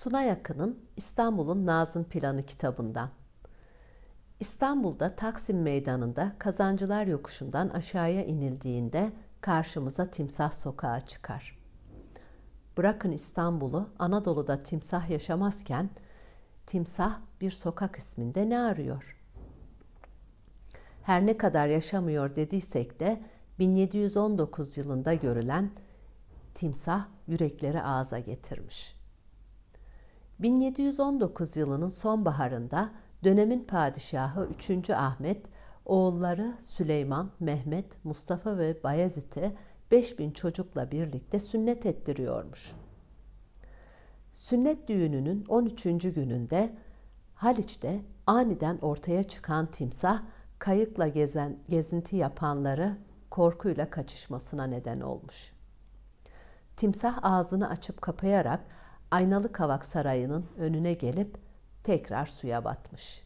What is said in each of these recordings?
Suna Yakın'ın İstanbul'un Nazım Planı kitabından. İstanbul'da Taksim Meydanı'nda Kazancılar Yokuşu'ndan aşağıya inildiğinde karşımıza Timsah Sokağı çıkar. Bırakın İstanbul'u, Anadolu'da timsah yaşamazken timsah bir sokak isminde ne arıyor? Her ne kadar yaşamıyor dediysek de 1719 yılında görülen timsah yürekleri ağza getirmiş. 1719 yılının sonbaharında dönemin padişahı 3. Ahmet oğulları Süleyman, Mehmet, Mustafa ve Bayezid'i 5000 çocukla birlikte sünnet ettiriyormuş. Sünnet düğününün 13. gününde Haliç'te aniden ortaya çıkan timsah kayıkla gezen gezinti yapanları korkuyla kaçışmasına neden olmuş. Timsah ağzını açıp kapayarak Aynalı Kavak Sarayı'nın önüne gelip tekrar suya batmış.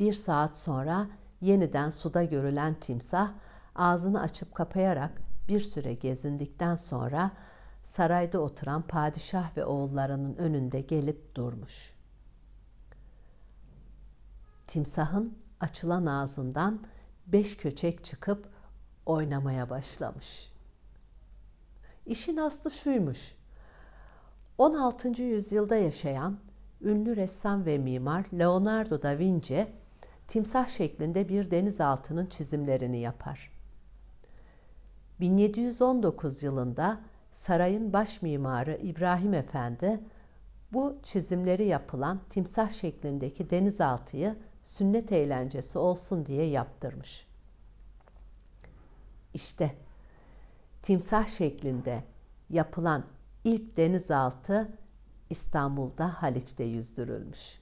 Bir saat sonra yeniden suda görülen timsah ağzını açıp kapayarak bir süre gezindikten sonra sarayda oturan padişah ve oğullarının önünde gelip durmuş. Timsahın açılan ağzından beş köçek çıkıp oynamaya başlamış. İşin aslı şuymuş. 16. yüzyılda yaşayan ünlü ressam ve mimar Leonardo da Vinci timsah şeklinde bir denizaltının çizimlerini yapar. 1719 yılında sarayın baş mimarı İbrahim Efendi bu çizimleri yapılan timsah şeklindeki denizaltıyı sünnet eğlencesi olsun diye yaptırmış. İşte timsah şeklinde yapılan ilk denizaltı İstanbul'da Haliç'te yüzdürülmüş.